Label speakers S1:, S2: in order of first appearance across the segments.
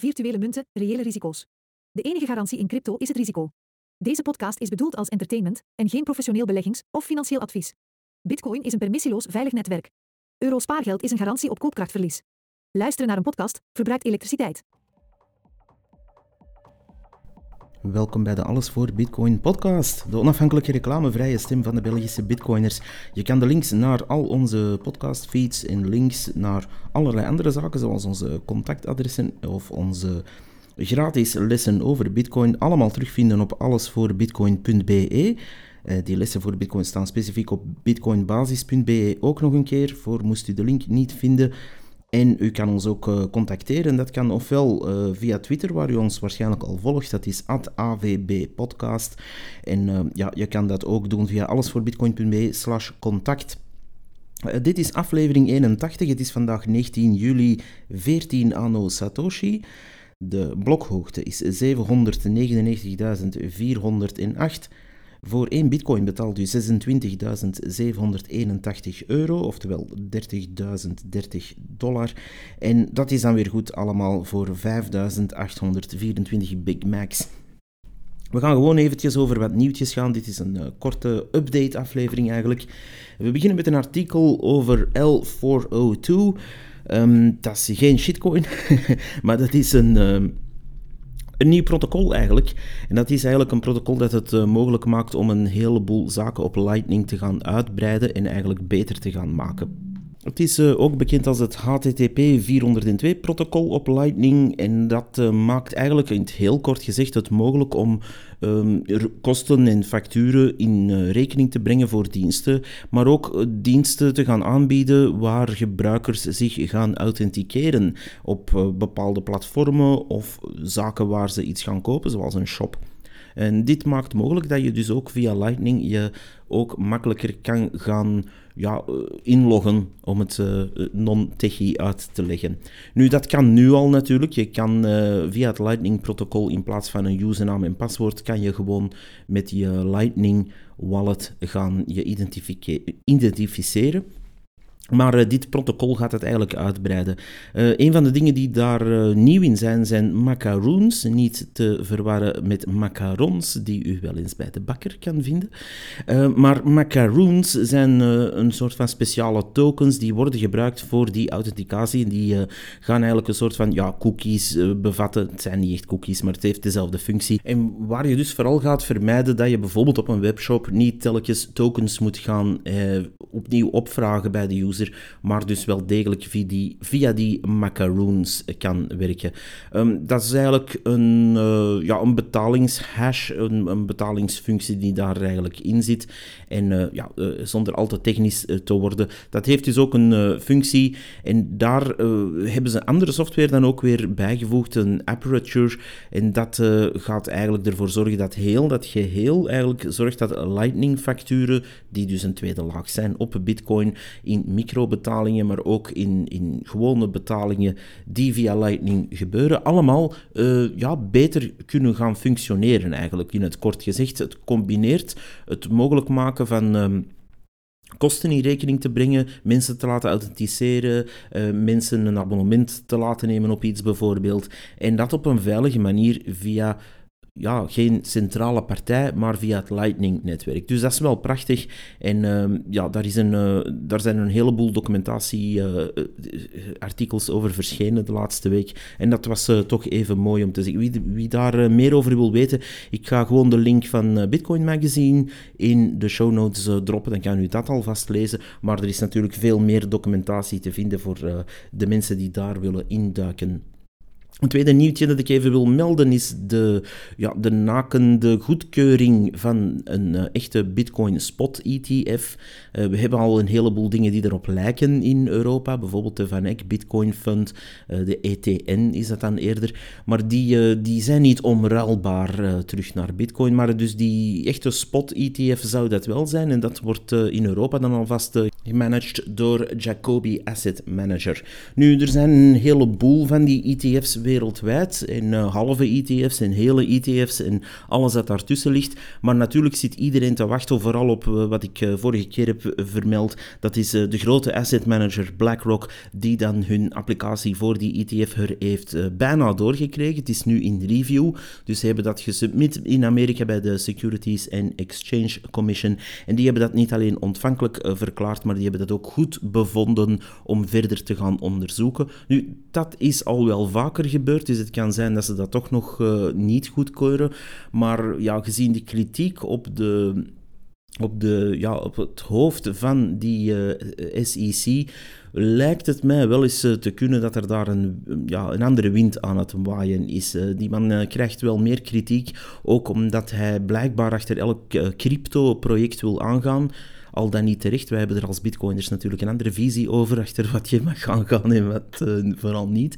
S1: Virtuele munten, reële risico's. De enige garantie in crypto is het risico. Deze podcast is bedoeld als entertainment en geen professioneel beleggings- of financieel advies. Bitcoin is een permissieloos veilig netwerk. Euro spaargeld is een garantie op koopkrachtverlies. Luisteren naar een podcast verbruikt elektriciteit.
S2: Welkom bij de Alles voor Bitcoin podcast, de onafhankelijke reclamevrije stem van de Belgische bitcoiners. Je kan de links naar al onze podcastfeeds en links naar allerlei andere zaken, zoals onze contactadressen of onze gratis lessen over bitcoin, allemaal terugvinden op allesvoorbitcoin.be. Uh, die lessen voor Bitcoin staan specifiek op bitcoinbasis.be ook nog een keer, voor moest u de link niet vinden. En u kan ons ook uh, contacteren. Dat kan ofwel uh, via Twitter, waar u ons waarschijnlijk al volgt. Dat is @avbpodcast. En uh, ja, je kan dat ook doen via allesvoorbitcoin.be slash contact. dit is aflevering 81. Het is vandaag 19 juli 14 anno Satoshi. De blokhoogte is 799.408. Voor 1 bitcoin betaalt u 26.781 euro, oftewel 30.030 dollar. En dat is dan weer goed allemaal voor 5.824 Big Macs. We gaan gewoon eventjes over wat nieuwtjes gaan. Dit is een uh, korte update-aflevering eigenlijk. We beginnen met een artikel over L402. Um, dat is geen shitcoin, maar dat is een... Uh, een nieuw protocol eigenlijk. En dat is eigenlijk een protocol dat het uh, mogelijk maakt om een heleboel zaken op Lightning te gaan uitbreiden en eigenlijk beter te gaan maken. Het is uh, ook bekend als het HTTP 402-protocol op Lightning. En dat uh, maakt eigenlijk in het heel kort gezegd het mogelijk om um, kosten en facturen in uh, rekening te brengen voor diensten. Maar ook diensten te gaan aanbieden waar gebruikers zich gaan authenticeren op bepaalde platformen of zaken waar ze iets gaan kopen, zoals een shop. En dit maakt mogelijk dat je dus ook via Lightning je ook makkelijker kan gaan ja, eh, inloggen, om het uh, non-techie uit te leggen. Nu, dat kan nu al natuurlijk. Je kan uh, via het Lightning-protocol in plaats van een username en paswoord, kan je gewoon met je Lightning wallet gaan je identificeren. Maar uh, dit protocol gaat het eigenlijk uitbreiden. Uh, een van de dingen die daar uh, nieuw in zijn, zijn macaroons. Niet te verwarren met macarons, die u wel eens bij de bakker kan vinden. maar macaroons zijn een soort van speciale tokens die worden gebruikt voor die authenticatie. En die gaan eigenlijk een soort van ja, cookies bevatten. Het zijn niet echt cookies, maar het heeft dezelfde functie. En waar je dus vooral gaat vermijden dat je bijvoorbeeld op een webshop niet telkens tokens moet gaan opnieuw opvragen bij de user maar dus wel degelijk via die, via die macaroons kan werken. Um, dat is eigenlijk een, uh, ja, een betalingshash, een, een, betalingsfunctie die daar eigenlijk in zit. En uh, ja, uh, zonder al te technisch te worden. Dat heeft dus ook een functie en daar hebben ze andere software dan ook weer bijgevoegd, een aperture. En dat gaat eigenlijk ervoor zorgen dat heel dat geheel eigenlijk zorgt dat Lightning-facturen, die dus een tweede laag zijn op Bitcoin, in microbetalingen, maar ook in, in gewone betalingen die via Lightning gebeuren, allemaal ja, beter kunnen gaan functioneren eigenlijk. In het kort gezegd, het combineert het mogelijk maken van... Um, kosten in rekening te brengen, mensen te laten authenticeren, uh, mensen een abonnement te laten nemen op iets bijvoorbeeld. En dat op een veilige manier via ja, geen centrale partij, maar via het Lightning-netwerk. Dus dat is wel prachtig. En uh, ja, daar, is een, uh, daar zijn een heleboel documentatieartikels uh, over verschenen de laatste week. En dat was toch even mooi om te zien. Wie, wie daar meer over wil weten, ik ga gewoon de link van Bitcoin Magazine in de show notes droppen. Dan kan u dat alvast lezen. Maar er is natuurlijk veel meer documentatie te vinden voor de mensen die daar willen induiken. Een tweede nieuwtje dat ik even wil melden is de, ja, de nakende goedkeuring van een uh, echte Bitcoin Spot ETF. Uh, we hebben al een heleboel dingen die erop lijken in Europa, bijvoorbeeld de Van Eck Bitcoin Fund, uh, de ETN is dat dan eerder. Maar die, die zijn niet onruilbaar terug naar Bitcoin, maar dus die echte Spot ETF zou dat wel zijn en dat wordt in Europa dan alvast gemanaged door Jacobi Asset Manager. Nu, er zijn een heleboel van die ETF's wereldwijd, en uh, halve ETF's en hele ETF's en alles dat daartussen ligt. Maar natuurlijk zit iedereen te wachten, vooral op uh, wat ik uh, vorige keer heb vermeld. Dat is de grote asset manager BlackRock, die dan hun applicatie voor die ETF er heeft bijna doorgekregen. Het is nu in review, dus ze hebben dat gesubmit in Amerika bij de Securities and Exchange Commission. En die hebben dat niet alleen ontvankelijk verklaard, maar die hebben dat ook goed bevonden om verder te gaan onderzoeken. Nu, dat is al wel vaker gebeurd, dus het kan zijn dat ze dat toch nog uh, niet goedkeuren. Maar ja, gezien die kritiek op de op, de, ja, op het hoofd van die eh, SEC lijkt het mij wel eens uh, te kunnen dat er daar een, ja, een andere wind aan het waaien is. Die man krijgt wel meer kritiek, ook omdat hij blijkbaar achter elk crypto-project wil aangaan al dan niet terecht. Wij hebben er als bitcoiners natuurlijk een andere visie over, achter wat je mag gaan gaan en wat vooral niet.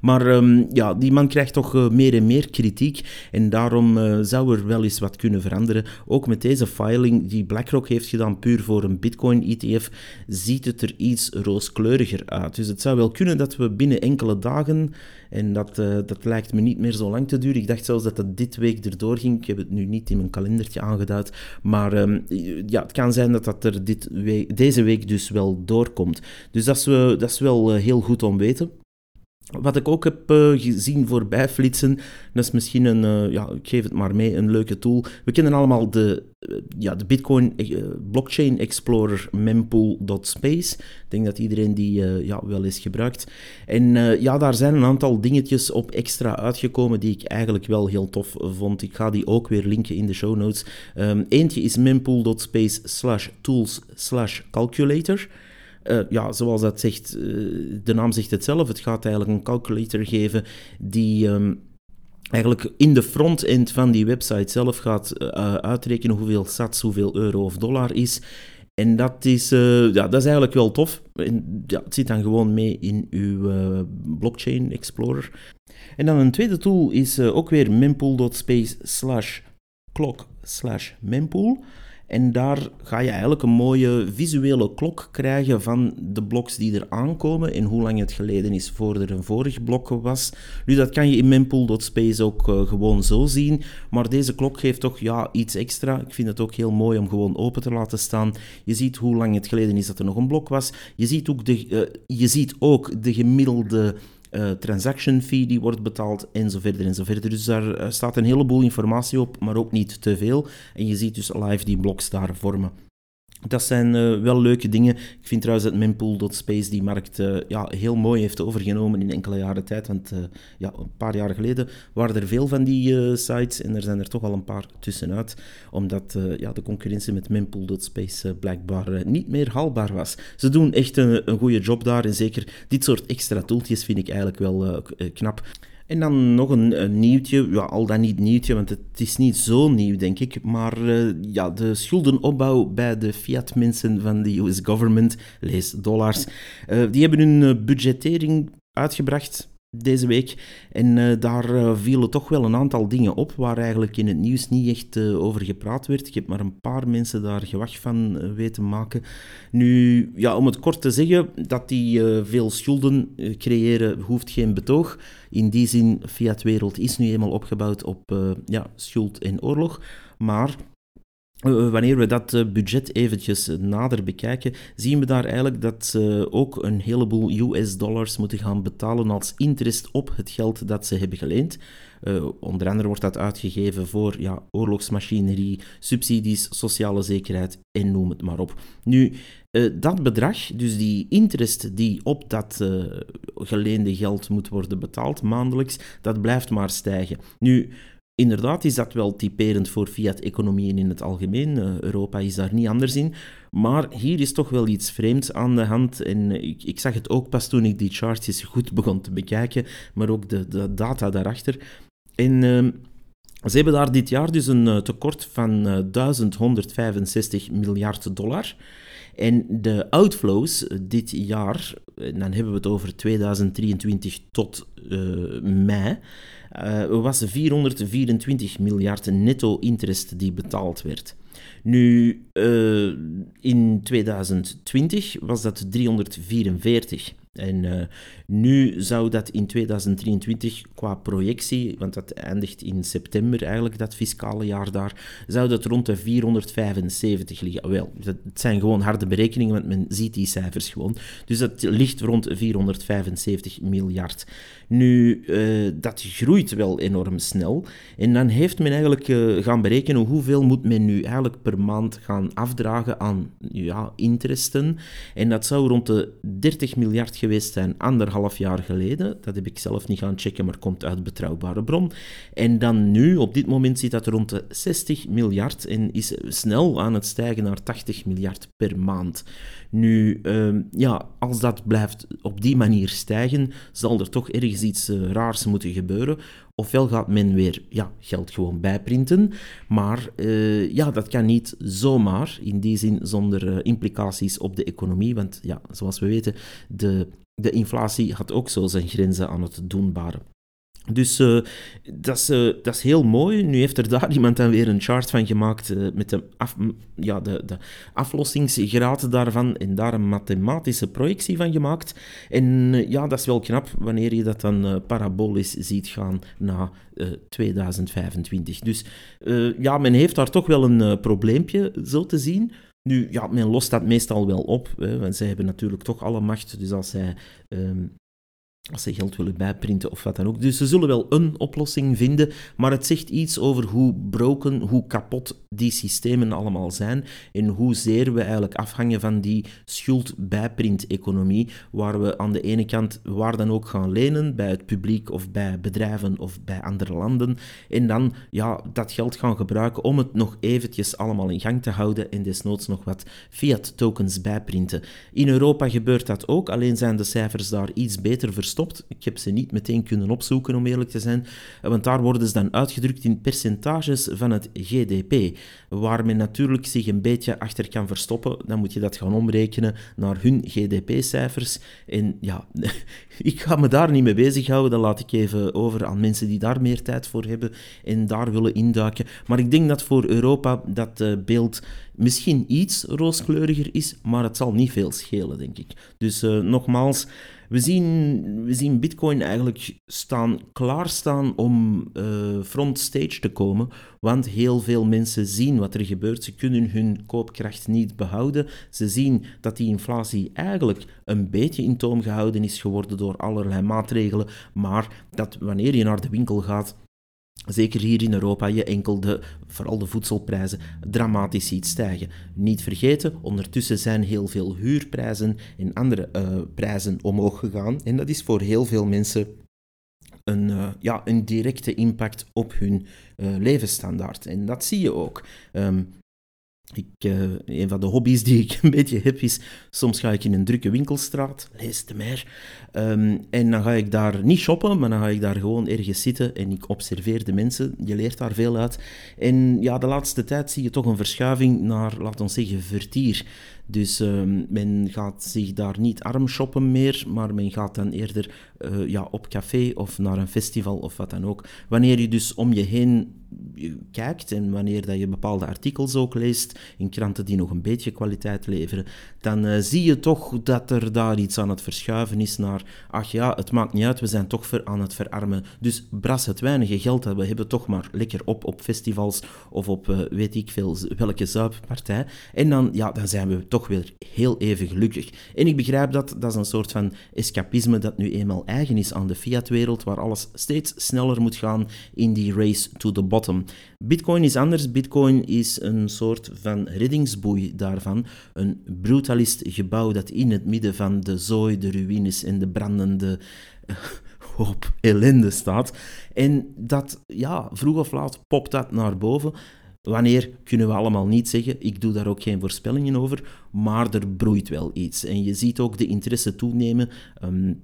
S2: Maar um, ja, die man krijgt toch uh, meer en meer kritiek en daarom uh, zou er wel eens wat kunnen veranderen. Ook met deze filing die BlackRock heeft gedaan puur voor een bitcoin-ETF, ziet het er iets rooskleuriger uit. Dus het zou wel kunnen dat we binnen enkele dagen en dat, uh, dat lijkt me niet meer zo lang te duren. Ik dacht zelfs dat het dit week erdoor ging. Ik heb het nu niet in mijn kalendertje aangeduid. Maar um, ja, het kan zijn dat dat er dit deze week dus wel doorkomt. Dus dat is, dat is wel heel goed om weten. Wat ik ook heb uh, gezien voorbij flitsen, dat is misschien een, uh, ja, ik geef het maar mee, een leuke tool. We kennen allemaal de, uh, ja, de Bitcoin Blockchain Explorer mempool.space. Ik denk dat iedereen die ja, wel eens gebruikt. En ja, daar zijn een aantal dingetjes op extra uitgekomen die ik eigenlijk wel heel tof vond. Ik ga die ook weer linken in de show notes. Um, eentje is mempool.space slash tools slash calculator. Uh, ja, zoals dat zegt, uh, de naam zegt het zelf. Het gaat eigenlijk een calculator geven die um, eigenlijk in de front-end van die website zelf gaat uh, uitrekenen hoeveel sats, hoeveel euro of dollar is. En dat is, ja, dat is eigenlijk wel tof. En, ja, het zit dan gewoon mee in uw blockchain explorer. En dan een tweede tool is ook weer mempool.space slash clock slash mempool. En daar ga je eigenlijk een mooie visuele klok krijgen van de bloks die er aankomen en hoe lang het geleden is voor er een vorig blok was. Nu, dat kan je in mempool.space ook uh, gewoon zo zien, maar deze klok geeft toch ja, iets extra. Ik vind het ook heel mooi om gewoon open te laten staan. Je ziet hoe lang het geleden is dat er nog een blok was. Je ziet ook de, uh, je ziet ook de gemiddelde uh, transaction fee die wordt betaald en zo verder en zo verder. Dus daar uh, staat een heleboel informatie op, maar ook niet te veel. En je ziet dus live die bloks daar vormen. Dat zijn uh, wel leuke dingen. Ik vind trouwens dat mempool.space die markt uh, ja, heel mooi heeft overgenomen in enkele jaren tijd. Want uh, ja, een paar jaar geleden waren er veel van die sites en er zijn er toch al een paar tussenuit. Omdat ja, de concurrentie met mempool.space blijkbaar niet meer haalbaar was. Ze doen echt een, een goede job daar en zeker dit soort extra toeltjes vind ik eigenlijk wel knap. En dan nog een, nieuwtje, ja, al dan niet nieuwtje, want het is niet zo nieuw, denk ik. Maar uh, ja, de schuldenopbouw bij de fiat-mensen van de US government, lees dollars, uh, die hebben hun uh, budgettering uitgebracht deze week. En uh, daar uh, vielen toch wel een aantal dingen op waar eigenlijk in het nieuws niet echt uh, over gepraat werd. Ik heb maar een paar mensen daar gewacht van weten maken. Nu, ja, om het kort te zeggen, dat die veel schulden creëren, hoeft geen betoog. In die zin, Fiat-wereld is nu eenmaal opgebouwd op ja, schuld en oorlog. Maar eh, wanneer we dat eh, budget eventjes nader bekijken, zien we daar eigenlijk dat ze ook een heleboel US dollars moeten gaan betalen als interest op het geld dat ze hebben geleend. Onder andere wordt dat uitgegeven voor ja, oorlogsmachinerie, subsidies, sociale zekerheid en noem het maar op. Nu, dat bedrag, dus die interest die op dat geleende geld moet worden betaald maandelijks, dat blijft maar stijgen. Nu, Inderdaad is dat wel typerend voor fiat-economieën in het algemeen. Uh, Europa is daar niet anders in. Maar hier is toch wel iets vreemds aan de hand. En ik, zag het ook pas toen ik die charts goed begon te bekijken, maar ook de, de data daarachter. En uh, ze hebben daar dit jaar dus een uh, tekort van 1165 miljard dollar. En de outflows dit jaar, dan hebben we het over 2023 tot mei, uh, was 424 miljard netto interest die betaald werd. Nu, uh, in 2020 was dat 344. En uh, nu zou dat in 2023 qua projectie, want dat eindigt in september eigenlijk, dat fiscale jaar daar, zou dat rond de 475 liggen. Wel, het zijn gewoon harde berekeningen, want men ziet die cijfers gewoon. Dus dat ligt rond 475 miljard. Nu, uh, dat groeit wel enorm snel. En dan heeft men eigenlijk uh, gaan berekenen hoeveel moet men nu eigenlijk per maand gaan afdragen aan ja, interesten. En dat zou rond de 30 miljard geweest zijn, anderhalf jaar geleden. Dat heb ik zelf niet gaan checken, maar komt uit betrouwbare bron. En dan nu, op dit moment, zit dat rond de 60 miljard en is snel aan het stijgen naar 80 miljard per maand. Nu, uh, ja, als dat blijft op die manier stijgen, zal er toch ergens iets uh, raars moeten gebeuren. Ofwel gaat men weer ja, geld gewoon bijprinten, maar uh, ja, dat kan niet zomaar, in die zin zonder uh, implicaties op de economie, want ja, zoals we weten, de, de inflatie had ook zo zijn grenzen aan het doenbare. Dus uh, dat, is, uh, dat is heel mooi. Nu heeft er daar iemand dan weer een chart van gemaakt uh, met de, ja, de, de aflossingsgraad daarvan en daar een mathematische projectie van gemaakt. En ja, dat is wel knap wanneer je dat dan parabolisch ziet gaan na 2025. Dus ja, men heeft daar toch wel een probleempje, zo te zien. Nu, ja, men lost dat meestal wel op, hè, want zij hebben natuurlijk toch alle macht. Dus als zij um, als ze geld willen bijprinten of wat dan ook. Dus ze zullen wel een oplossing vinden, maar het zegt iets over hoe broken, hoe kapot die systemen allemaal zijn en hoezeer we eigenlijk afhangen van die schuld-bijprint-economie, waar we aan de ene kant waar dan ook gaan lenen, bij het publiek of bij bedrijven of bij andere landen, en dan ja, dat geld gaan gebruiken om het nog eventjes allemaal in gang te houden en desnoods nog wat fiat-tokens bijprinten. In Europa gebeurt dat ook, alleen zijn de cijfers daar iets beter verstopt ik heb ze niet meteen kunnen opzoeken, om eerlijk te zijn, want daar worden ze dan uitgedrukt in percentages van het GDP, waar men natuurlijk zich een beetje achter kan verstoppen. Dan moet je dat gaan omrekenen naar hun GDP-cijfers. En ja, ik ga me daar niet mee bezighouden, dat laat ik even over aan mensen die daar meer tijd voor hebben en daar willen induiken. Maar ik denk dat voor Europa dat uh, beeld misschien iets rooskleuriger is, maar het zal niet veel schelen, denk ik. Dus uh, nogmaals, we zien, we zien Bitcoin eigenlijk staan, klaarstaan om uh, front stage te komen, want heel veel mensen zien wat er gebeurt. Ze kunnen hun koopkracht niet behouden. Ze zien dat die inflatie eigenlijk een beetje in toom gehouden is geworden door allerlei maatregelen, maar dat wanneer je naar de winkel gaat, zeker hier in Europa, je enkel de, vooral de voedselprijzen dramatisch ziet stijgen. Niet vergeten, ondertussen zijn heel veel huurprijzen en andere uh, prijzen omhoog gegaan. En dat is voor heel veel mensen een, uh, ja, een directe impact op hun uh, levensstandaard. En dat zie je ook. Um, ik, uh, een van de hobby's die ik een beetje heb is, soms ga ik in een drukke winkelstraat, lees de meer, um, en dan ga ik daar niet shoppen, maar dan ga ik daar gewoon ergens zitten en ik observeer de mensen. Je leert daar veel uit. En ja, de laatste tijd zie je toch een verschuiving naar, laten we zeggen, vertier. Dus uh, men gaat zich daar niet arm shoppen meer, maar men gaat dan eerder uh, ja, op café of naar een festival of wat dan ook. Wanneer je dus om je heen kijkt en wanneer dat je bepaalde artikels ook leest in kranten die nog een beetje kwaliteit leveren, dan uh, zie je toch dat er daar iets aan het verschuiven is naar, ach ja, het maakt niet uit, we zijn toch ver aan het verarmen. Dus bras het weinige geld dat we hebben toch maar lekker op op festivals of op weet ik veel welke zuippartij. En dan, ja, dan zijn we toch weer heel even gelukkig. En ik begrijp dat, dat is een soort van escapisme dat nu eenmaal eigen is aan de fiat-wereld, waar alles steeds sneller moet gaan in die race to the bottom. Bitcoin is anders. Bitcoin is een soort van reddingsboei daarvan. Een brutalist gebouw dat in het midden van de zooi, de ruïnes en de brandende hoop ellende staat. En dat, ja, vroeg of laat popt dat naar boven. Wanneer kunnen we allemaal niet zeggen. Ik doe daar ook geen voorspellingen over, maar er broeit wel iets. En je ziet ook de interesse toenemen. Um,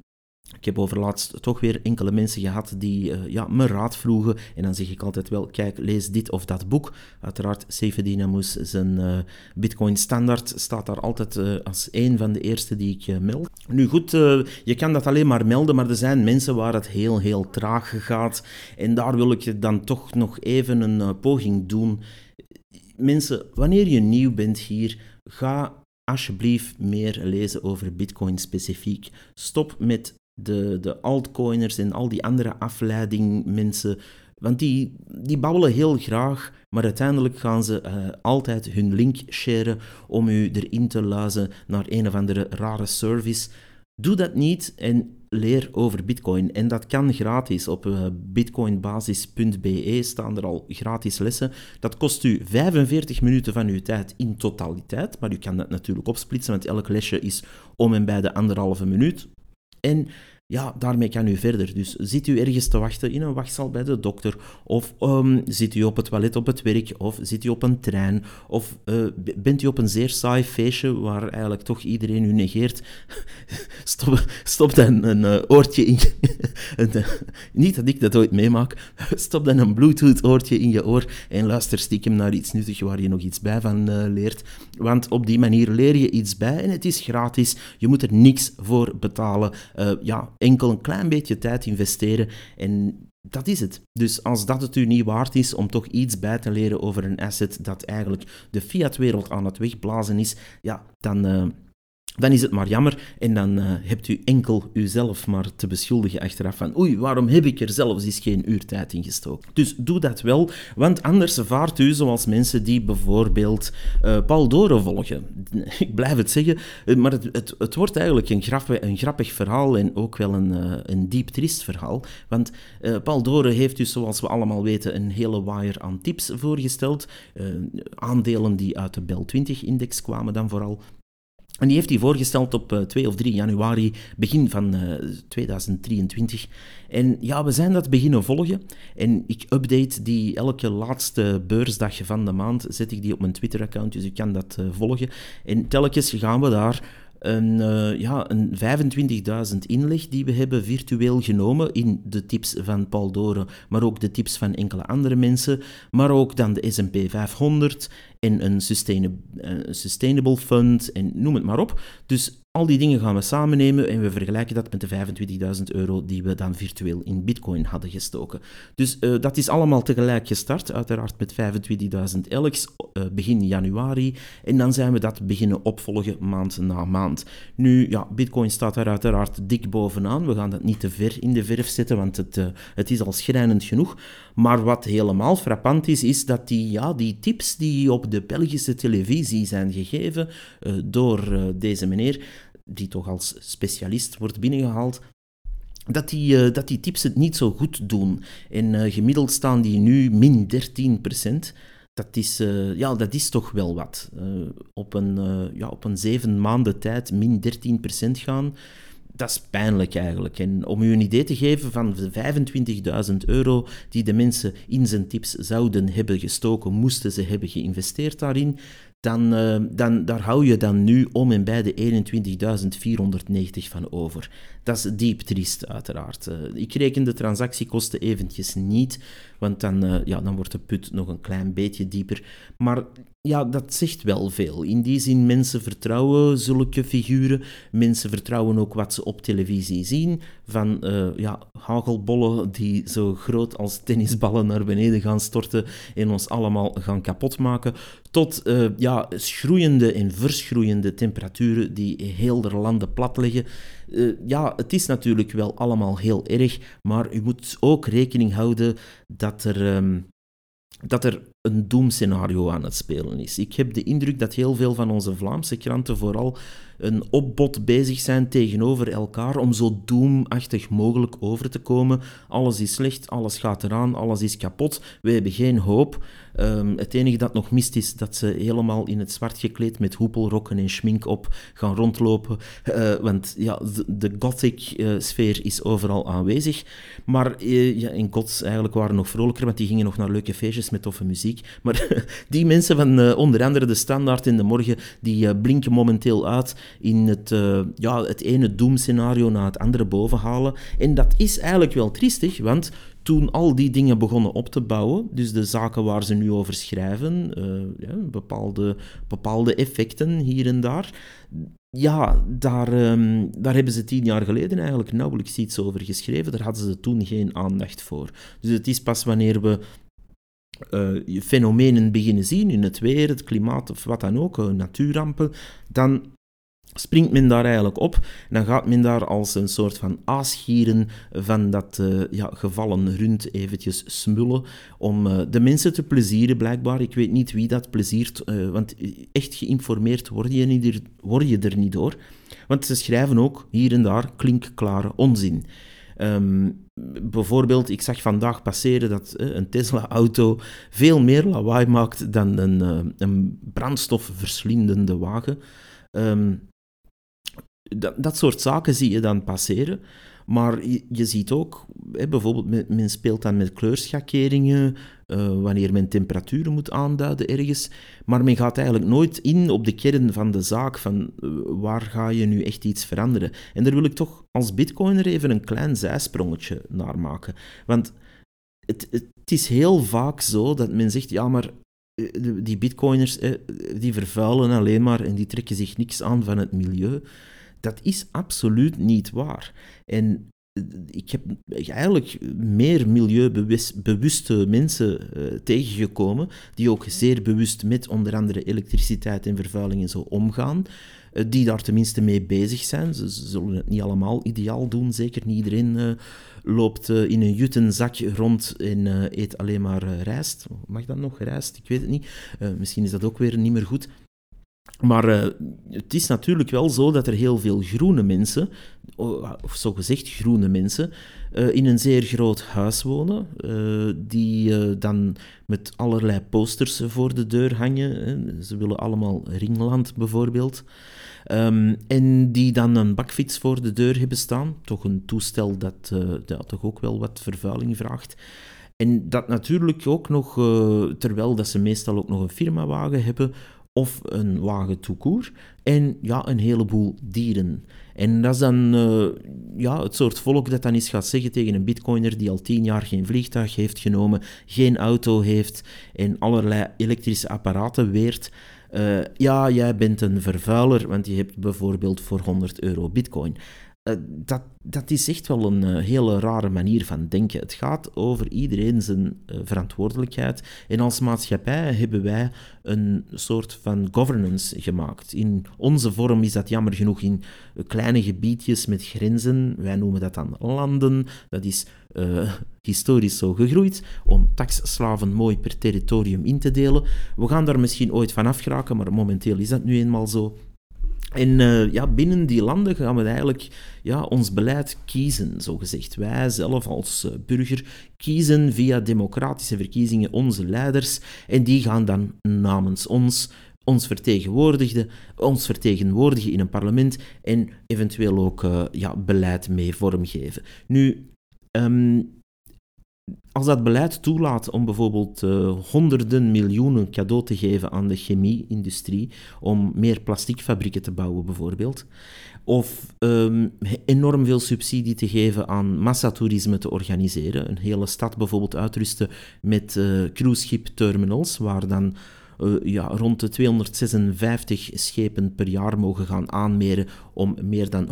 S2: ik heb overlaatst toch weer enkele mensen gehad die uh, ja, me raad vroegen. En dan zeg ik altijd wel, kijk, lees dit of dat boek. Uiteraard, Seif Dynamus, zijn uh, Bitcoin Standaard, staat daar altijd uh, als een van de eerste die ik meld. Nu goed, je kan dat alleen maar melden, maar er zijn mensen waar het heel, heel traag gaat. En daar wil ik dan toch nog even een poging doen mensen, wanneer je nieuw bent hier, ga alsjeblieft meer lezen over Bitcoin specifiek. Stop met de, de altcoiners en al die andere afleidingmensen. Want die, die babbelen heel graag, maar uiteindelijk gaan ze uh, altijd hun link sharen om u erin te luizen naar een of andere rare service. Doe dat niet en leer over Bitcoin. En dat kan gratis. Op uh, bitcoinbasis.be staan er al gratis lessen. Dat kost u 45 minuten van uw tijd in totaliteit. Maar u kan dat natuurlijk opsplitsen, want elk lesje is om en bij de anderhalve minuut. En ja, daarmee kan u verder. Dus zit u ergens te wachten in een wachtzaal bij de dokter, of um, zit u op het toilet op het werk, of zit u op een trein, of uh, bent u op een zeer saai feestje waar eigenlijk toch iedereen u negeert, stop, dan een uh, oortje in een, uh, Niet dat ik dat ooit meemaak, stop dan een Bluetooth-oortje in je oor en luister stiekem naar iets nuttigs waar je nog iets bij van leert. Want op die manier leer je iets bij en het is gratis. Je moet er niks voor betalen. ja, enkel een klein beetje tijd investeren en dat is het. Dus als dat het u niet waard is om toch iets bij te leren over een asset dat eigenlijk de fiat-wereld aan het wegblazen is, ja, dan, uh, dan is het maar jammer. En dan uh, hebt u enkel uzelf maar te beschuldigen achteraf van oei, waarom heb ik er zelfs eens geen uur tijd in gestoken? Dus doe dat wel, want anders vaart u zoals mensen die bijvoorbeeld uh, Paul Dore volgen. ik blijf het zeggen, eh, maar het, het, het wordt eigenlijk een een grappig verhaal en ook wel een, een diep triest verhaal. Want Paul Dore heeft dus, zoals we allemaal weten, een hele wire aan tips voorgesteld. aandelen die uit de Bel 20-index kwamen dan vooral. En die heeft hij voorgesteld op 2 eh, of 3 januari, begin van 2023. Eh, en ja, we zijn dat beginnen volgen. En ik update die elke laatste beursdag van de maand, zet ik die op mijn Twitter-account, dus u kan dat uh, volgen. En telkens gaan we daar een, ja, een 25.000 inleg die we hebben virtueel genomen in de tips van Paul Doren, maar ook de tips van enkele andere mensen, maar ook dan de S&P 500 en een sustainable, uh, sustainable fund en noem het maar op. Dus al die dingen gaan we samen nemen en we vergelijken dat met de 25.000 euro die we dan virtueel in bitcoin hadden gestoken. Dus uh, dat is allemaal tegelijk gestart, uiteraard met 25.000 elks uh, begin januari. En dan zijn we dat beginnen opvolgen maand na maand. Nu, ja, bitcoin staat daar uiteraard dik bovenaan. We gaan dat niet te ver in de verf zetten, want het, het is al schrijnend genoeg. Maar wat helemaal frappant is, is dat die, ja, die tips die op de Belgische televisie zijn gegeven door deze meneer, die toch als specialist wordt binnengehaald, dat die, uh, dat die tips het niet zo goed doen. En gemiddeld staan die nu min 13% Dat is, ja, dat is toch wel wat. op, een, ja, op een zeven maanden tijd min 13% gaan, dat is pijnlijk eigenlijk. En om u een idee te geven van de 25.000 euro die de mensen in zijn tips zouden hebben gestoken, moesten ze hebben geïnvesteerd daarin, dan, uh, dan daar hou je dan nu om en bij de 21.490 van over. Dat is diep triest, uiteraard. Uh, ik reken de transactiekosten eventjes niet, want dan, uh, ja, dan wordt de put nog een klein beetje dieper. Maar ja, dat zegt wel veel. In die zin, mensen vertrouwen zulke figuren. Mensen vertrouwen ook wat ze op televisie zien. Van uh, ja, hagelbollen die zo groot als tennisballen naar beneden gaan storten en ons allemaal gaan kapotmaken. Tot uh, ja, schroeiende en verschroeiende temperaturen die heel de landen plat leggen. Uh, ja, het is natuurlijk wel allemaal heel erg, maar u moet ook rekening houden dat er... Um, dat er een doemscenario aan het spelen is. Ik heb de indruk dat heel veel van onze Vlaamse kranten vooral een opbod bezig zijn tegenover elkaar om zo doemachtig mogelijk over te komen. Alles is slecht, alles gaat eraan, alles is kapot, we hebben geen hoop. Um, het enige dat nog mist is dat ze helemaal in het zwart gekleed met hoepelrokken en schmink op gaan rondlopen. Uh, want ja, de, gothic-sfeer is overal aanwezig. Maar uh, ja, in Gods eigenlijk waren nog vrolijker, want die gingen nog naar leuke feestjes met toffe muziek. Maar die mensen van uh, onder andere de Standaard in de Morgen, die blinken momenteel uit in het, ja, het ene doemscenario na het andere bovenhalen. En dat is eigenlijk wel triestig, want toen al die dingen begonnen op te bouwen, dus de zaken waar ze nu over schrijven, ja, bepaalde, bepaalde effecten hier en daar, ja, daar, um, daar hebben ze tien jaar geleden eigenlijk nauwelijks iets over geschreven. Daar hadden ze toen geen aandacht voor. Dus het is pas wanneer we uh, fenomenen beginnen zien in het weer, het klimaat of wat dan ook, natuurrampen, dan springt men daar eigenlijk op. Dan gaat men daar als een soort van aasgieren van dat uh, ja, gevallen rund eventjes smullen om de mensen te plezieren, blijkbaar. Ik weet niet wie dat pleziert, want echt geïnformeerd je, niet, word je er niet door. Want ze schrijven ook hier en daar klinkklare onzin. Um, bijvoorbeeld, ik zag vandaag passeren dat een Tesla-auto veel meer lawaai maakt dan een, een brandstofverslindende wagen. Um, dat, dat soort zaken zie je dan passeren. Maar je, ziet ook, bijvoorbeeld, men, speelt dan met kleurschakeringen, uh, wanneer men temperaturen moet aanduiden ergens. Maar men gaat eigenlijk nooit in op de kern van de zaak, van uh, waar ga je nu echt iets veranderen. En daar wil ik toch als bitcoiner even een klein zijsprongetje naar maken. Want het, het is heel vaak zo dat men zegt, ja, maar eh, die bitcoiners, die vervuilen alleen maar en die trekken zich niks aan van het milieu. Dat is absoluut niet waar. En eh, ik heb eigenlijk meer milieubewuste mensen uh, tegengekomen, die ook zeer bewust met onder andere elektriciteit en vervuiling en zo omgaan, uh, die daar tenminste mee bezig zijn. Ze, zullen het niet allemaal ideaal doen, zeker niet iedereen loopt in een juttenzak rond en eet alleen maar rijst. Mag dat nog, rijst? Ik weet het niet. misschien is dat ook weer niet meer goed. Maar uh, het is natuurlijk wel zo dat er heel veel groene mensen, of zogezegd groene mensen, uh, in een zeer groot huis wonen, uh, die dan met allerlei posters voor de deur hangen. Ze willen allemaal Ringland bijvoorbeeld. Um, en die dan een bakfiets voor de deur hebben staan. Toch een toestel dat ja, toch ook wel wat vervuiling vraagt. En dat natuurlijk ook nog, terwijl dat ze meestal ook nog een firmawagen hebben, of een wagen toekoer en ja, een heleboel dieren. En dat is dan uh, ja, het soort volk dat dan eens gaat zeggen tegen een bitcoiner die al tien jaar geen vliegtuig heeft genomen, geen auto heeft en allerlei elektrische apparaten weert. Uh, ja, jij bent een vervuiler, want je hebt bijvoorbeeld voor 100 euro bitcoin. Uh, dat, dat is echt wel een uh, hele rare manier van denken. Het gaat over iedereen zijn uh, verantwoordelijkheid. En als maatschappij hebben wij een soort van governance gemaakt. In onze vorm is dat jammer genoeg in kleine gebiedjes met grenzen. Wij noemen dat dan landen. Dat is historisch zo gegroeid om taxslaven mooi per territorium in te delen. We gaan daar misschien ooit van afgeraken, maar momenteel is dat nu eenmaal zo. En uh, ja, binnen die landen gaan we eigenlijk ja, ons beleid kiezen, zogezegd. Wij zelf als uh, burger kiezen via democratische verkiezingen onze leiders en die gaan dan namens ons ons vertegenwoordigen, ons vertegenwoordigen in een parlement en eventueel ook uh, ja, beleid mee vormgeven. Nu, um, als dat beleid toelaat om bijvoorbeeld uh, honderden miljoenen cadeau te geven aan de chemie-industrie, om meer plasticfabrieken te bouwen bijvoorbeeld, of um, enorm veel subsidie te geven aan massatoerisme te organiseren, een hele stad bijvoorbeeld uitrusten met uh, cruiseschip terminals, waar dan ja, rond de 256 schepen per jaar mogen gaan aanmeren om meer dan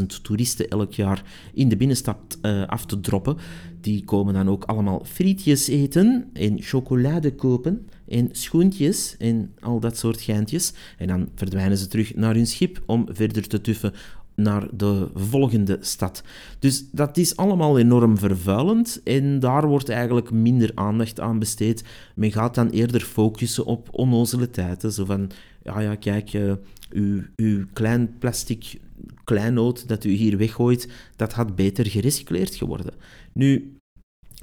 S2: 130.000 toeristen elk jaar in de binnenstad uh, af te droppen. Die komen dan ook allemaal frietjes eten en chocolade kopen en schoentjes en al dat soort geintjes. En dan verdwijnen ze terug naar hun schip om verder te tuffen naar de volgende stad. Dus dat is allemaal enorm vervuilend en daar wordt eigenlijk minder aandacht aan besteed. Men gaat dan eerder focussen op onnozeliteiten, zo van, ja ja, kijk, uh, uw, uw klein plastic kleinoot dat u hier weggooit, dat had beter gerecycleerd geworden. Nu,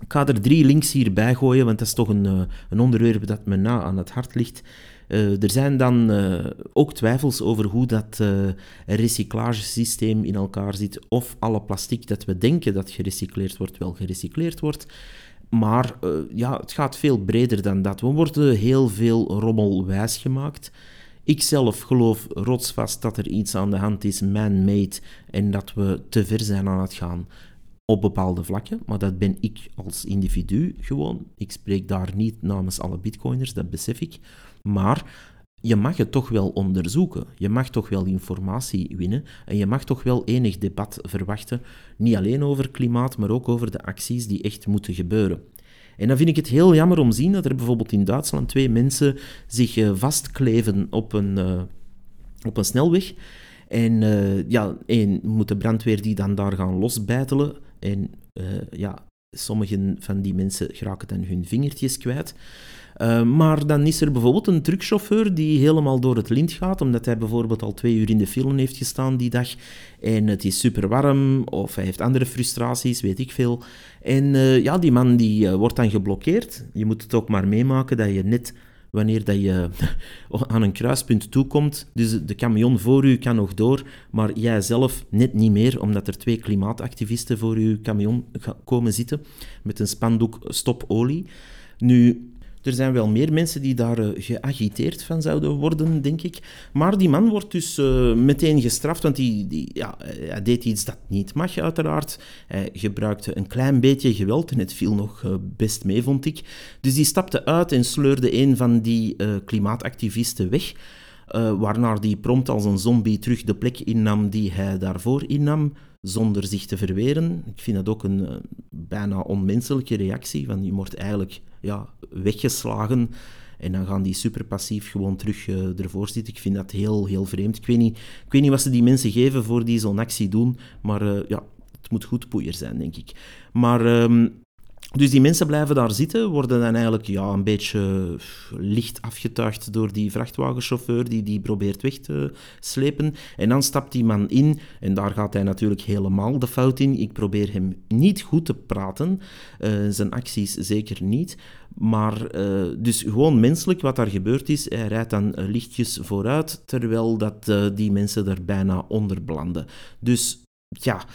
S2: ik ga er drie links hierbij gooien, want dat is toch een, uh, een onderwerp dat me na aan het hart ligt. Uh, er zijn dan uh, ook twijfels over hoe dat uh, recyclagesysteem in elkaar zit, of alle plastic dat we denken dat gerecycleerd wordt, wel gerecycleerd wordt. Maar ja, het gaat veel breder dan dat. We worden heel veel rommel wijsgemaakt. Ik zelf geloof rotsvast dat er iets aan de hand is, man-made, en dat we te ver zijn aan het gaan op bepaalde vlakken, maar dat ben ik als individu gewoon. Ik spreek daar niet namens alle bitcoiners, dat besef ik. Maar je mag het toch wel onderzoeken. Je mag toch wel informatie winnen. En je mag toch wel enig debat verwachten. Niet alleen over klimaat, maar ook over de acties die echt moeten gebeuren. En dan vind ik het heel jammer om te zien dat er bijvoorbeeld in Duitsland twee mensen zich uh, vastkleven op een, uh, op een snelweg. En uh, ja, één moet de brandweer die dan daar gaan losbijtelen. En ja, sommigen van die mensen geraken dan hun vingertjes kwijt. Uh, maar dan is er bijvoorbeeld een truckchauffeur die helemaal door het lint gaat, omdat hij bijvoorbeeld al twee uur in de film heeft gestaan die dag en het is super warm, of hij heeft andere frustraties, weet ik veel. En uh, ja, die man die uh, wordt dan geblokkeerd. Je moet het ook maar meemaken dat je net wanneer dat je aan een kruispunt toekomt. Dus de camion voor u kan nog door, maar jij zelf net niet meer, omdat er twee klimaatactivisten voor uw camion komen zitten met een spandoek stop olie. Nu, er zijn wel meer mensen die daar uh, geagiteerd van zouden worden, denk ik. Maar die man wordt dus uh, meteen gestraft, want die, die, ja, hij deed iets dat niet mag, uiteraard. Hij gebruikte een klein beetje geweld en het viel nog best mee, vond ik. Dus die stapte uit en sleurde een van die klimaatactivisten weg. waarna die prompt als een zombie terug de plek innam die hij daarvoor innam zonder zich te verweren. Ik vind dat ook een bijna onmenselijke reactie, want je wordt eigenlijk ja, weggeslagen en dan gaan die super passief gewoon terug uh, ervoor zitten. Ik vind dat heel, heel vreemd. Ik weet niet, ik weet niet wat ze die mensen geven voor die zo'n actie doen, maar uh, ja, het moet goed poeier zijn, denk ik. Maar um, dus die mensen blijven daar zitten, worden dan eigenlijk ja, een beetje licht afgetuigd door die vrachtwagenchauffeur die die probeert weg te slepen. En dan stapt die man in en daar gaat hij natuurlijk helemaal de fout in. Ik probeer hem niet goed te praten, uh, zijn acties zeker niet. Maar uh, dus gewoon menselijk wat daar gebeurd is. Hij rijdt dan lichtjes vooruit, terwijl dat, die mensen er bijna onder belanden. Dus ja,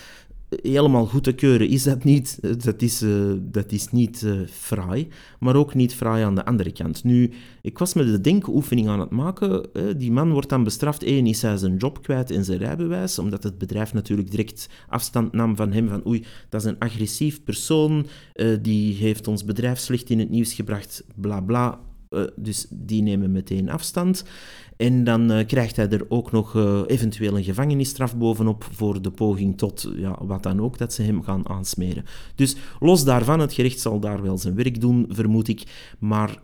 S2: helemaal goed te keuren is dat niet. Dat is, uh, dat is niet uh, fraai, maar ook niet fraai aan de andere kant. Nu, ik was met de denkoefening aan het maken. Die man wordt dan bestraft. Eén is hij zijn job kwijt en zijn rijbewijs, omdat het bedrijf natuurlijk direct afstand nam van hem. Van oei, dat is een agressief persoon, die heeft ons bedrijf slecht in het nieuws gebracht, bla bla. Dus die nemen meteen afstand. En dan uh, krijgt hij er ook nog uh, eventueel een gevangenisstraf bovenop voor de poging tot ja, wat dan ook dat ze hem gaan aansmeren. Dus los daarvan, het gerecht zal daar wel zijn werk doen, vermoed ik. Maar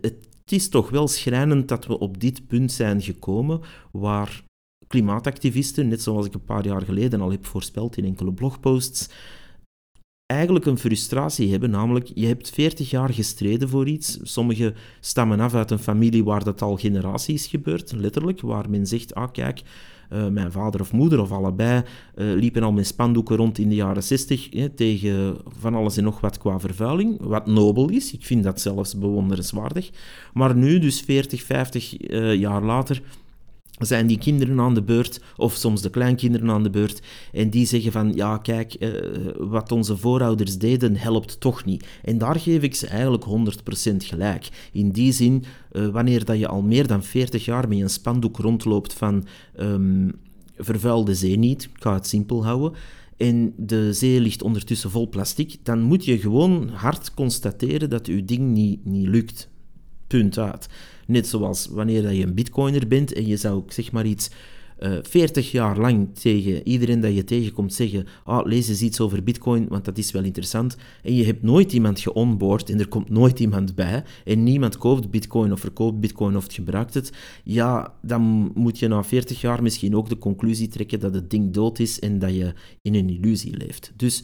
S2: het is toch wel schrijnend dat we op dit punt zijn gekomen waar klimaatactivisten, net zoals ik een paar jaar geleden al heb voorspeld in enkele blogposts, eigenlijk een frustratie hebben, namelijk je hebt 40 jaar gestreden voor iets. Sommigen stammen af uit een familie waar dat al generaties gebeurt, letterlijk, waar men zegt, ah kijk, uh, mijn vader of moeder of allebei uh, liepen al met spandoeken rond in de jaren 60 hè, tegen van alles en nog wat qua vervuiling, wat nobel is. Ik vind dat zelfs bewonderenswaardig. Maar nu, dus 40, 50 uh, jaar later, zijn die kinderen aan de beurt, of soms de kleinkinderen aan de beurt, en die zeggen van, ja kijk, uh, wat onze voorouders deden helpt toch niet. En daar geef ik ze eigenlijk 100% gelijk. In die zin, uh, wanneer dat je al meer dan 40 jaar met een spandoek rondloopt van um, vervuil de zee niet, ik ga het simpel houden, en de zee ligt ondertussen vol plastic, dan moet je gewoon hard constateren dat je ding niet, niet lukt. Punt uit. Net zoals wanneer je een bitcoiner bent en je zou, zeg maar iets, uh, eh, 40 jaar lang tegen iedereen dat je tegenkomt zeggen, ah, lees eens iets over bitcoin, want dat is wel interessant. En je hebt nooit iemand geonboard en er komt nooit iemand bij en niemand koopt bitcoin of verkoopt bitcoin of gebruikt het. Ja, dan moet je na 40 jaar misschien ook de conclusie trekken dat het ding dood is en dat je in een illusie leeft. Dus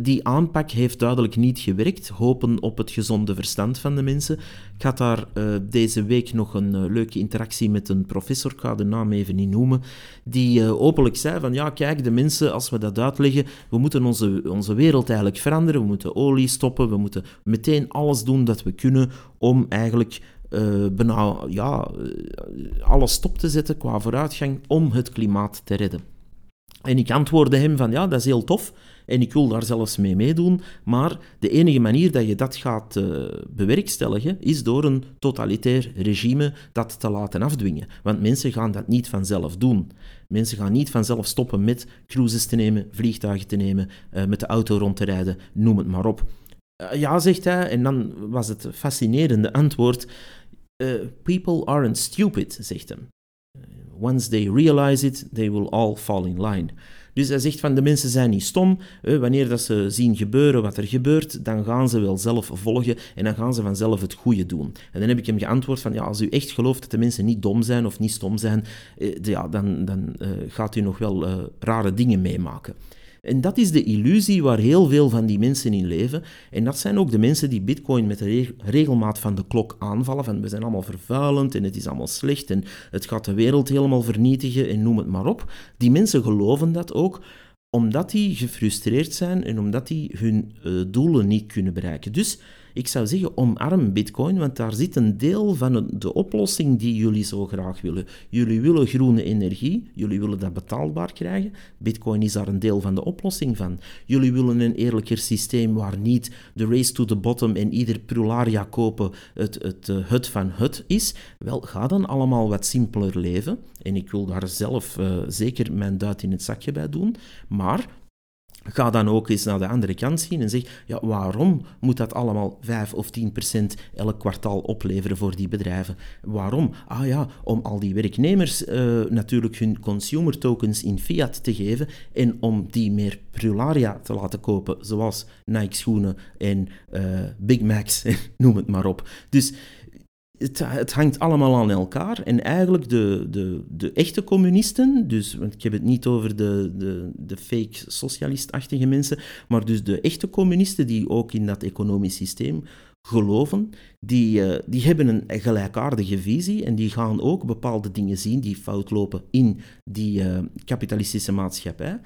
S2: die aanpak heeft duidelijk niet gewerkt. Hopen op het gezonde verstand van de mensen. Ik had daar uh, deze week nog een uh, leuke interactie met een professor, ik ga de naam even niet noemen, die uh, openlijk zei van ja, kijk, de mensen, als we dat uitleggen, we moeten onze, onze wereld eigenlijk veranderen, we moeten olie stoppen, we moeten meteen alles doen dat we kunnen om eigenlijk bijna ja, alles stop te zetten qua vooruitgang om het klimaat te redden. En ik antwoordde hem van ja, dat is heel tof, en ik wil daar zelfs mee meedoen, maar de enige manier dat je dat gaat uh, bewerkstelligen is door een totalitair regime dat te laten afdwingen. Want mensen gaan dat niet vanzelf doen. Mensen gaan niet vanzelf stoppen met cruises te nemen, vliegtuigen te nemen, uh, met de auto rond te rijden, noem het maar op. Uh, ja, zegt hij, en dan was het fascinerende antwoord: People aren't stupid, zegt hij. Once they realize it, they will all fall in line. Dus hij zegt van de mensen zijn niet stom. wanneer dat ze zien gebeuren wat er gebeurt, dan gaan ze wel zelf volgen en dan gaan ze vanzelf het goede doen. En dan heb ik hem geantwoord van ja, als u echt gelooft dat de mensen niet dom zijn of niet stom zijn, eh, ja, dan, dan eh, gaat u nog wel eh, rare dingen meemaken. En dat is de illusie waar heel veel van die mensen in leven. En dat zijn ook de mensen die Bitcoin met de regelmaat van de klok aanvallen. Van we zijn allemaal vervuilend en het is allemaal slecht en het gaat de wereld helemaal vernietigen en noem het maar op. Die mensen geloven dat ook omdat die gefrustreerd zijn en omdat die hun uh, doelen niet kunnen bereiken. Dus ik zou zeggen, omarm Bitcoin, want daar zit een deel van de oplossing die jullie zo graag willen. Jullie willen groene energie, jullie willen dat betaalbaar krijgen. Bitcoin is daar een deel van de oplossing van. Jullie willen een eerlijker systeem waar niet de race to the bottom en ieder prularia kopen het, het, het, het van het is. Wel, ga dan allemaal wat simpeler leven. En ik wil daar zelf uh, zeker mijn duit in het zakje bij doen. Maar Ga dan ook eens naar de andere kant zien en zeg, ja, waarom moet dat allemaal 5 of 10 procent elk kwartaal opleveren voor die bedrijven? Waarom? Ah ja, om al die werknemers uh, natuurlijk hun consumer tokens in fiat te geven en om die meer prularia te laten kopen, zoals Nike schoenen en uh, Big Macs, noem het maar op. Dus het, hangt allemaal aan elkaar. En eigenlijk de, de, de echte communisten, dus, want ik heb het niet over de, de, de fake socialistachtige mensen, maar dus de echte communisten die ook in dat economisch systeem geloven, die, uh, die hebben een gelijkaardige visie en die gaan ook bepaalde dingen zien die fout lopen in die uh, kapitalistische maatschappij.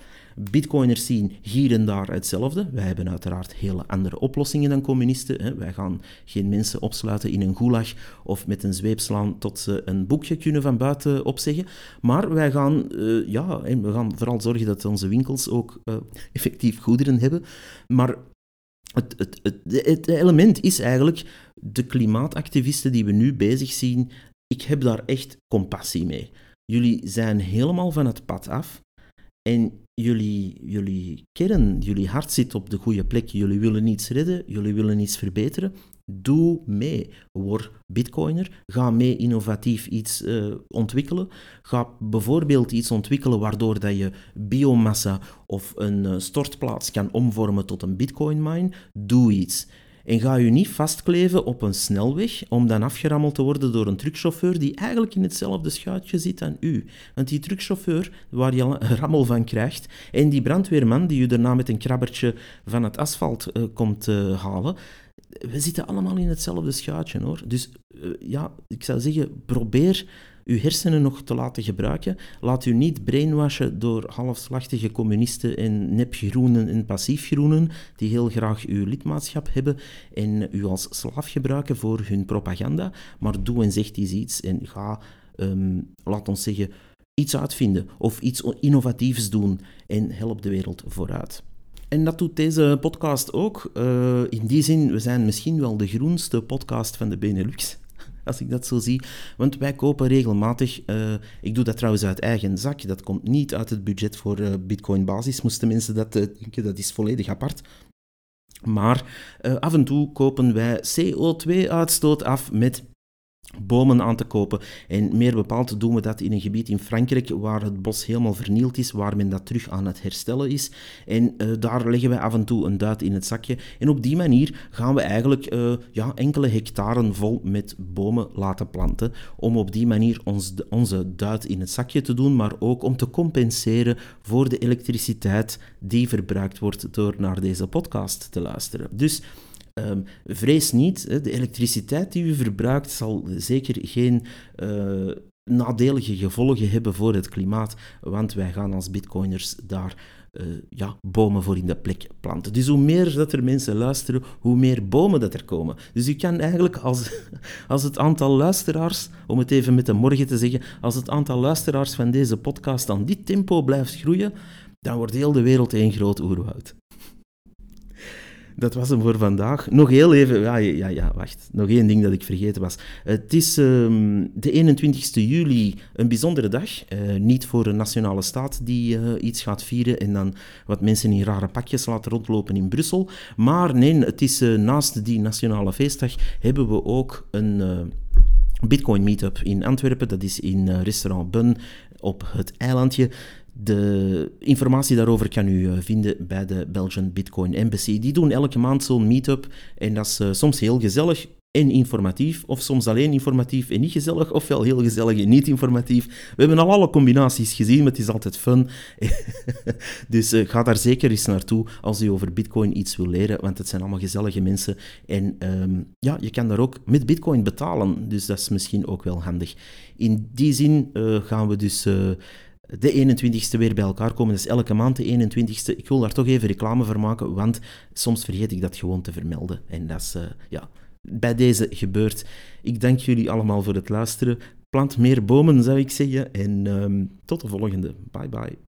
S2: Bitcoiners zien hier en daar hetzelfde. Wij hebben uiteraard hele andere oplossingen dan communisten. Hè. Wij gaan geen mensen opsluiten in een gulag of met een zweep slaan tot ze een boekje kunnen van buiten opzeggen. Maar wij gaan, uh, ja, we gaan vooral zorgen dat onze winkels ook effectief goederen hebben. Maar het, het, het, het, element is eigenlijk de klimaatactivisten die we nu bezig zien. Ik heb daar echt compassie mee. Jullie zijn helemaal van het pad af. En jullie, jullie kern, jullie hart zit op de goede plek. Jullie willen iets redden, jullie willen iets verbeteren. Doe mee. Word bitcoiner. Ga mee innovatief iets uh, ontwikkelen. Ga bijvoorbeeld iets ontwikkelen waardoor dat je biomassa of een uh, stortplaats kan omvormen tot een bitcoin mine. Doe iets. En ga je niet vastkleven op een snelweg om dan afgerammeld te worden door een truckchauffeur die eigenlijk in hetzelfde schuitje zit aan u. Want die truckchauffeur, waar je een rammel van krijgt, en die brandweerman die u daarna met een krabbertje van het asfalt uh, komt uh, halen, we zitten allemaal in hetzelfde schuitje hoor. Dus uh, ja, ik zou zeggen, probeer uw hersenen nog te laten gebruiken. Laat u niet brainwashen door halfslachtige communisten en nepgroenen en passiefgroenen die heel graag uw lidmaatschap hebben en u als slaaf gebruiken voor hun propaganda. Maar doe en zeg eens iets en ga, um, laat ons zeggen, iets uitvinden of iets innovatiefs doen en help de wereld vooruit. En dat doet deze podcast ook. Uh, in die zin, we zijn misschien wel de groenste podcast van de Benelux als ik dat zo zie. Want wij kopen regelmatig, uh, ik doe dat trouwens uit eigen zak, dat komt niet uit het budget voor uh, Bitcoin basis, moesten mensen dat uh, denken, dat is volledig apart. Maar af en toe kopen wij CO2-uitstoot af met bomen aan te kopen. En meer bepaald doen we dat in een gebied in Frankrijk waar het bos helemaal vernield is, waar men dat terug aan het herstellen is. En uh, daar leggen we af en toe een duit in het zakje. En op die manier gaan we eigenlijk uh, ja, enkele hectaren vol met bomen laten planten, om op die manier ons, onze duit in het zakje te doen, maar ook om te compenseren voor de elektriciteit die verbruikt wordt door naar deze podcast te luisteren. Dus Um, vrees niet, de elektriciteit die u verbruikt zal zeker geen uh, nadelige gevolgen hebben voor het klimaat, want wij gaan als bitcoiners daar uh, ja, bomen voor in de plek planten. Dus hoe meer dat er mensen luisteren, hoe meer bomen dat er komen. Dus u kan eigenlijk, als, als het aantal luisteraars, om het even met de morgen te zeggen, als het aantal luisteraars van deze podcast aan dit tempo blijft groeien, dan wordt heel de wereld één groot oerwoud dat was hem voor vandaag. Nog heel even, ja, ja, ja, wacht. Nog één ding dat ik vergeten was. Het is um, de 21 juli een bijzondere dag. Uh, niet voor een nationale staat die uh, iets gaat vieren en dan wat mensen in rare pakjes laten rondlopen in Brussel. Maar nee, het is uh, naast die nationale feestdag hebben we ook een... Bitcoin Meetup in Antwerpen, dat is in restaurant Bun op het eilandje. De informatie daarover kan u eh, vinden bij de Belgian Bitcoin Embassy. Die doen elke maand zo'n meetup en dat is eh, soms heel gezellig en informatief, of soms alleen informatief en niet gezellig, ofwel heel gezellig en niet informatief. We hebben al alle combinaties gezien, maar het is altijd fun. dus uh, ga daar zeker eens naartoe als u over Bitcoin iets wil leren, want het zijn allemaal gezellige mensen. En um, ja, je kan daar ook met Bitcoin betalen, dus dat is misschien ook wel handig. In die zin gaan we dus. De 21ste weer bij elkaar komen. Is elke maand de 21ste. Ik wil daar toch even reclame voor maken, want soms vergeet ik dat gewoon te vermelden. En dat is, uh, ja, bij deze gebeurt. Ik dank jullie allemaal voor het luisteren. Plant meer bomen, zou ik zeggen. En um, tot de volgende. Bye bye.